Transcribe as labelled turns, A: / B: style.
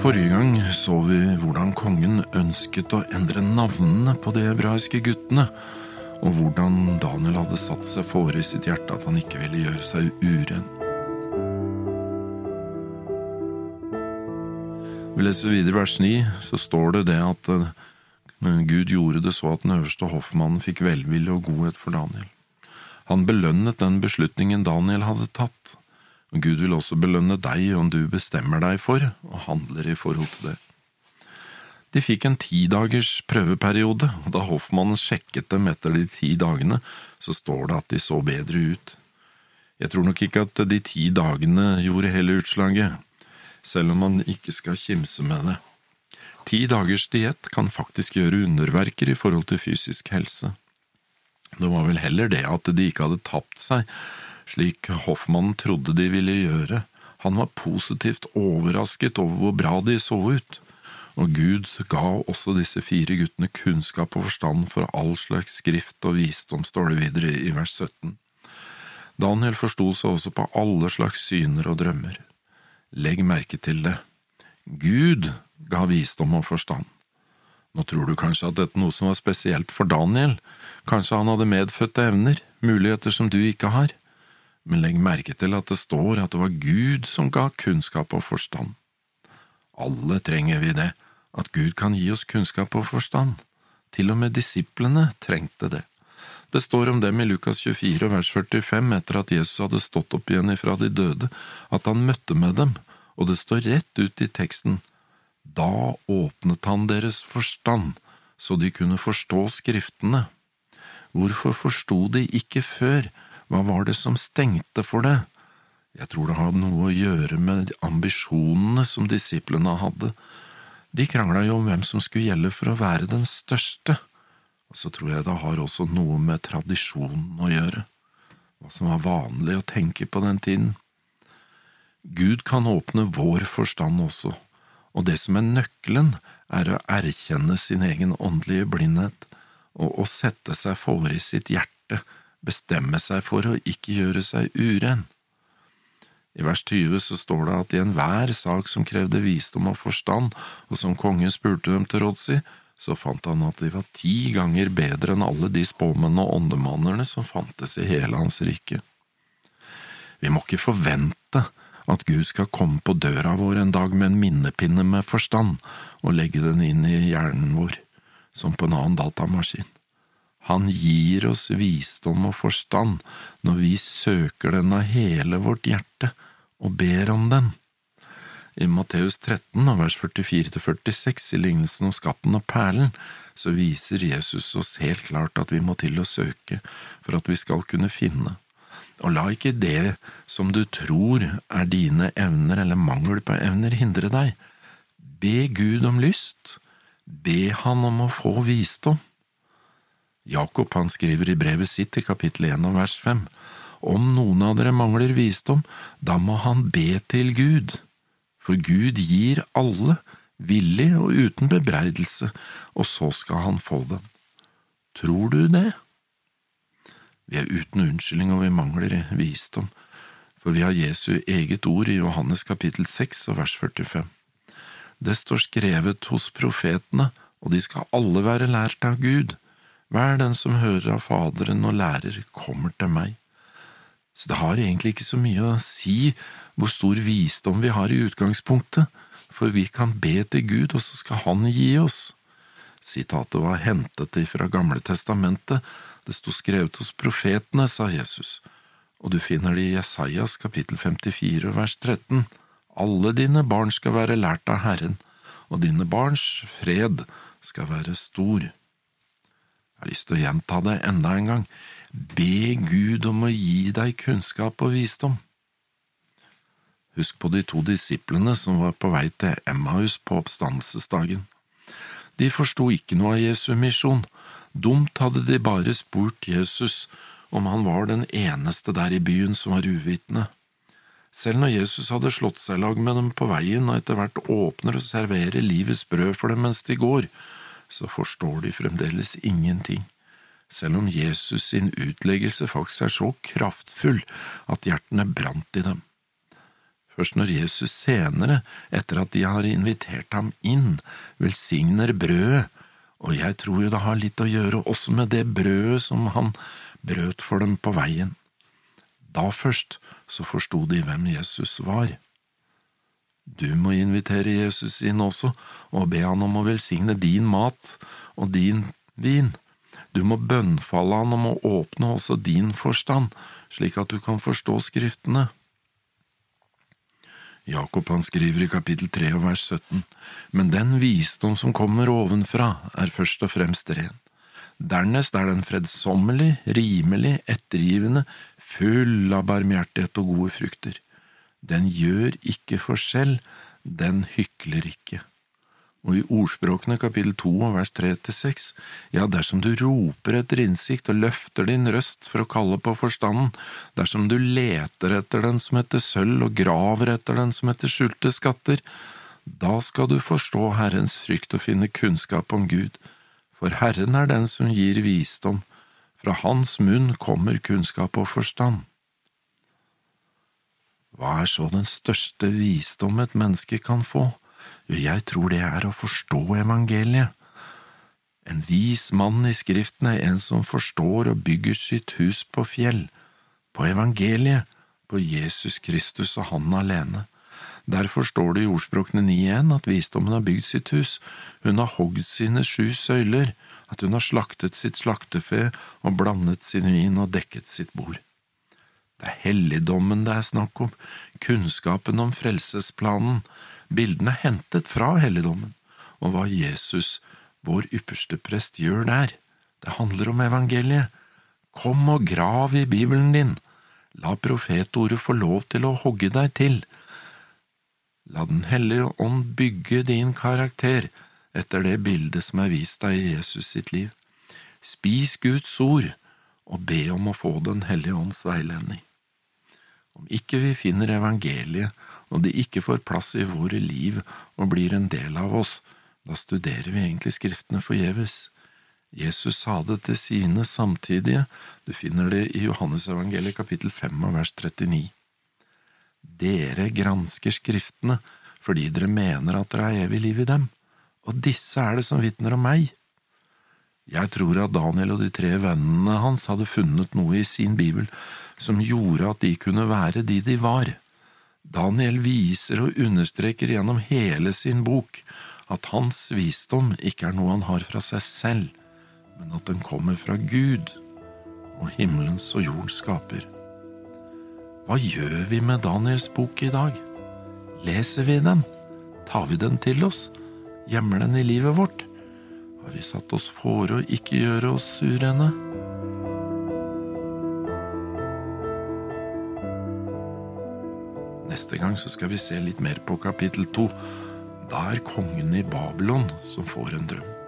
A: Forrige gang så vi hvordan kongen ønsket å endre navnene på de hebraiske guttene, og hvordan Daniel hadde satt seg fore i sitt hjerte at han ikke ville gjøre seg uren. Vi leser videre vers 9, så står det det at eh, Gud gjorde det så at den øverste hoffmannen fikk velvilje og godhet for Daniel. Han belønnet den beslutningen Daniel hadde tatt. Og Gud vil også belønne deg om du bestemmer deg for og handler i forhold til det. De fikk en tidagers prøveperiode, og da hoffmannen sjekket dem etter de ti dagene, så står det at de så bedre ut. Jeg tror nok ikke at de ti dagene gjorde hele utslaget, selv om man ikke skal kimse med det. Ti dagers diett kan faktisk gjøre underverker i forhold til fysisk helse. Det var vel heller det at de ikke hadde tapt seg, slik hoffmannen trodde de ville gjøre. Han var positivt overrasket over hvor bra de så ut, og Gud ga også disse fire guttene kunnskap og forstand for all slags skrift og visdom, står det videre i vers 17. Daniel forsto seg også på alle slags syner og drømmer. Legg merke til det. Gud ga visdom og forstand. Nå tror du kanskje at dette er noe som var spesielt for Daniel, kanskje han hadde medfødte evner, muligheter som du ikke har men legg merke til at det står at det var Gud som ga kunnskap og forstand. Alle trenger vi det, at Gud kan gi oss kunnskap og forstand. Til og med disiplene trengte det. Det står om dem i Lukas 24 vers 45 etter at Jesus hadde stått opp igjen ifra de døde, at han møtte med dem, og det står rett ut i teksten, da åpnet han deres forstand, så de kunne forstå Skriftene. Hvorfor forsto de ikke før? Hva var det som stengte for det? Jeg tror det hadde noe å gjøre med ambisjonene som disiplene hadde. De krangla jo om hvem som skulle gjelde for å være den største, og så tror jeg det har også noe med tradisjonen å gjøre, hva som var vanlig å tenke på den tiden. Gud kan åpne vår forstand også, og det som er nøkkelen, er å erkjenne sin egen åndelige blindhet og å sette seg for i sitt hjerte bestemme seg for å ikke gjøre seg uren. I vers 20 så står det at i enhver sak som krevde visdom og forstand, og som kongen spurte dem til råds i, så fant han at de var ti ganger bedre enn alle de spåmennene og åndemannerne som fantes i hele hans rike. Vi må ikke forvente at Gud skal komme på døra vår en dag med en minnepinne med forstand og legge den inn i hjernen vår, som på en annen datamaskin. Han gir oss visdom og forstand når vi søker den av hele vårt hjerte og ber om den. I Matteus 13, vers 44–46, i lignelsen om skatten og perlen, så viser Jesus oss helt klart at vi må til å søke for at vi skal kunne finne. Og la ikke det som du tror er dine evner eller mangel på evner, hindre deg. Be Gud om lyst, be Han om å få visdom. Jakob han skriver i brevet sitt i kapittel 1 og vers 5. Om noen av dere mangler visdom, da må han be til Gud, for Gud gir alle, villig og uten bebreidelse, og så skal han få den. Tror du det? Vi er uten unnskyldning og vi mangler visdom, for vi har Jesu eget ord i Johannes kapittel 6 og vers 45. Det står skrevet hos profetene, og de skal alle være lært av Gud. Hver den som hører av Faderen og lærer, kommer til meg. Så det har egentlig ikke så mye å si hvor stor visdom vi har i utgangspunktet, for vi kan be til Gud, og så skal Han gi oss. Sitatet var hentet fra Gamle testamentet, det sto skrevet hos profetene, sa Jesus, og du finner det i Jesajas kapittel 54 vers 13. Alle dine barn skal være lært av Herren, og dine barns fred skal være stor. Jeg har lyst til å gjenta det enda en gang. Be Gud om å gi deg kunnskap og visdom. Husk på de to disiplene som var på vei til Emmaus på oppstandelsesdagen. De forsto ikke noe av Jesu misjon. Dumt hadde de bare spurt Jesus om han var den eneste der i byen som var uvitende. Selv når Jesus hadde slått seg lag med dem på veien og etter hvert åpner og serverer livets brød for dem mens de går, så forstår de fremdeles ingenting, selv om Jesus sin utleggelse faktisk er så kraftfull at hjertene brant i dem. Først når Jesus senere, etter at de har invitert ham inn, velsigner brødet, og jeg tror jo det har litt å gjøre også med det brødet som han brøt for dem på veien. Da først så forsto de hvem Jesus var. Du må invitere Jesus inn også og be han om å velsigne din mat og din vin. Du må bønnfalle han om å åpne også din forstand, slik at du kan forstå Skriftene. Jakob han skriver i kapittel 3 og vers 17, men den visdom som kommer ovenfra, er først og fremst ren. Dernest er den fredsommelig, rimelig, ettergivende, full av barmhjertighet og gode frukter. Den gjør ikke forskjell, den hykler ikke. Og i Ordspråkene kapittel 2 vers 3 til 6, ja, dersom du roper etter innsikt og løfter din røst for å kalle på forstanden, dersom du leter etter den som heter sølv og graver etter den som heter skjulte skatter, da skal du forstå Herrens frykt og finne kunnskap om Gud, for Herren er den som gir visdom, fra Hans munn kommer kunnskap og forstand. Hva er så den største visdom et menneske kan få? Jo, jeg tror det er å forstå evangeliet. En vis mann i Skriften er en som forstår og bygger sitt hus på fjell, på evangeliet, på Jesus Kristus og Han alene. Derfor står det i Ordspråkene 9.1 at visdommen har bygd sitt hus, hun har hogd sine sju søyler, at hun har slaktet sitt slaktefe og blandet sin vin og dekket sitt bord. Det er helligdommen det er snakk om, kunnskapen om frelsesplanen, bildene er hentet fra helligdommen, og hva Jesus, vår ypperste prest, gjør der. Det handler om evangeliet. Kom og grav i Bibelen din, la profetordet få lov til å hogge deg til. La Den hellige ånd bygge din karakter etter det bildet som er vist deg i Jesus sitt liv. Spis Guds ord og be om å få Den hellige ånds veiledning. Om ikke vi finner evangeliet, og det ikke får plass i våre liv og blir en del av oss, da studerer vi egentlig Skriftene forgjeves. Jesus sa det til sine samtidige, du finner det i Johannesevangeliet kapittel 5 og vers 39. Dere gransker Skriftene fordi dere mener at dere har evig liv i dem, og disse er det som vitner om meg. Jeg tror at Daniel og de tre vennene hans hadde funnet noe i sin bibel som gjorde at de kunne være de de var. Daniel viser og understreker gjennom hele sin bok at hans visdom ikke er noe han har fra seg selv, men at den kommer fra Gud og himmelens og jordens skaper. Hva gjør vi med Daniels bok i dag? Leser vi den? Tar vi den til oss? Gjemmer den i livet vårt? Har vi satt oss for å ikke gjøre oss urene? Neste gang så skal vi se litt mer på kapittel to. Da er kongen i Babylon som får en drøm.